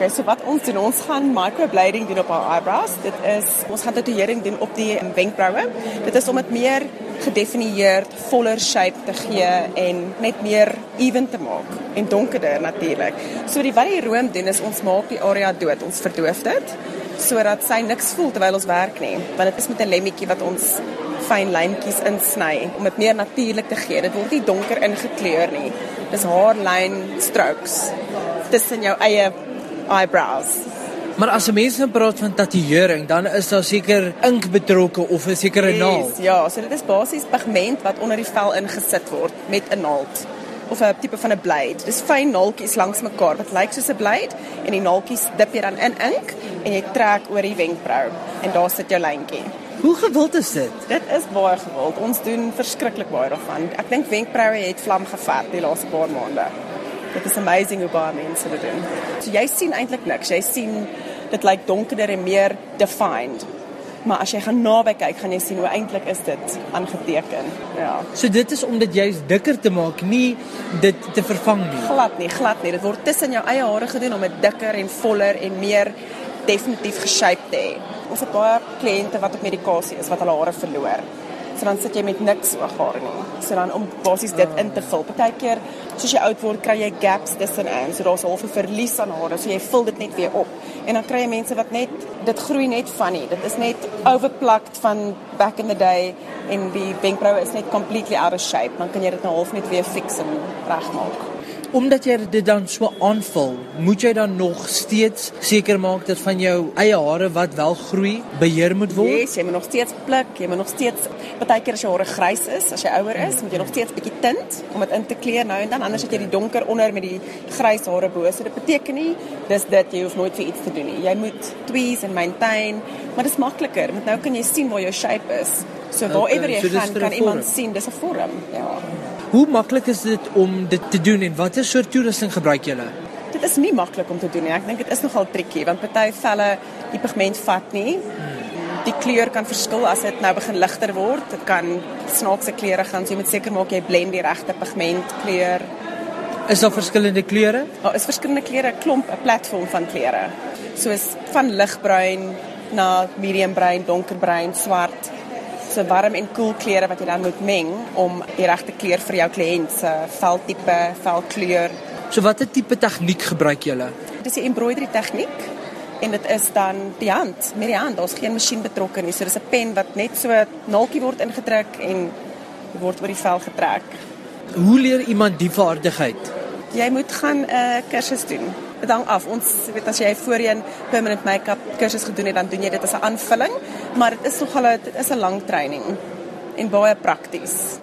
Okay, so wat ons doen, ons gaan microblading doen op our eyebrows. Dit is ons gaan tatoeëring doen op die wenkbroue. Dit is om dit meer gedefinieerd, voller shape te gee en net meer even te maak en donkerder natuurlik. So die wat die room doen is ons maak die area dood, ons verdoof dit sodat sy niks voel terwyl ons werk nie. Want dit is met 'n lemmetjie wat ons fyn lyntjies insny om dit meer natuurlik te gee. Dit word nie donker ingekleur nie. Dis haarlyn strokes tussen jou eie eyebrows. Maar as 'n mens nou praat van tatoeëring, dan is daar seker ink betrokke of 'n sekere naald. Yes, ja, so dit is basies pigment wat onder die vel ingesit word met 'n naald of 'n tipe van 'n blade. Dis fyn naaltjies langs mekaar wat lyk soos 'n blade en die naaltjies dip jy dan in ink en jy trek oor die wenkbrau en daar sit jou lyntjie. Hoe gewild is dit? Dit is baie gewild. Ons doen verskriklik baie daarvan. Ek dink wenkbroue het vlam gevat die laaste paar maande. Dit is amazing hoe baie mense dit doen. So jy sien eintlik niks. Jy sien dit lyk donkerder en meer defined. Maar as jy gaan naby kyk, gaan jy sien hoe eintlik is dit aangeteken. Ja. So dit is om dit juist dikker te maak, nie dit te vervang nie. Glad nie, glad nie. Dit word tussen jou eie hare gedoen om dit dikker en voller en meer definitief geshaped te hê. Ons het baie kliënte wat op medikasie is wat hulle hare verloor. So dan sit jy met niks ooghare nie. So dan om basies dit in te vul. Partykeer soos jy oud word, kry jy gaps tussenin. So daar's half 'n verlies aan hare. So jy vul dit net weer op. En dan kry jy mense wat net dit groei net van nie. Dit is net overplucked van back in the day en die wenkbroue is net completely out of shape. Dan kan jy dit nou half net weer fix en regmaak. Omdat jy dit dan so aanvul, moet jy dan nog steeds seker maak dat van jou eie hare wat wel groei, beheer moet word. Yes, jy moet nog steeds pluk, jy moet nog steeds partykeer as jou hare grys is, as jy ouer is, moet jy nog steeds bietjie tint om dit in te kleur nou en dan anders het jy die donker onder met die grys hare bo. So dit beteken nie dis dit jy hoef nooit vir iets te doen nie. Jy moet tweeze en maintain, maar dit is makliker want nou kan jy sien waar jou shape is. So waarever jy so gaan 'n kan iemand sien dis 'n vorm. Ja. Hoe maklik is dit om dit te doen en watter soort toerusting gebruik julle? Dit is nie maklik om te doen nie. Ek dink dit is nogal tricky want party velle die pigment vat nie. Die kleur kan verskil as dit nou begin ligter word. Dit kan snaakse kleure gaan. So jy moet seker maak jy blend die regte pigment kleur. Is daar verskillende kleure? Daar is verskillende kleure, 'n klomp, 'n platform van kleure. Soos van ligbruin na medium bruin, donkerbruin, swart. So warm en koel kleure wat jy dan moet meng om die regte kleur vir jou kliënt se veltipe, velkleur So watter tipe tegniek gebruik julle? Dis 'n embroidery tegniek en dit is dan die hand, met die hand. Daar's geen masjien betrokke nie. So dis 'n pen wat net so naaltjie word ingedruk en word oor die vel getrek. Hoe leer iemand die vaardigheid? Jy moet gaan 'n uh, kursus doen. Dit hang af. Ons weet as jy voorheen permanent make-up kursus gedoen het, dan doen jy dit as 'n aanvulling, maar dit is nogal 'n is 'n lang training en baie prakties.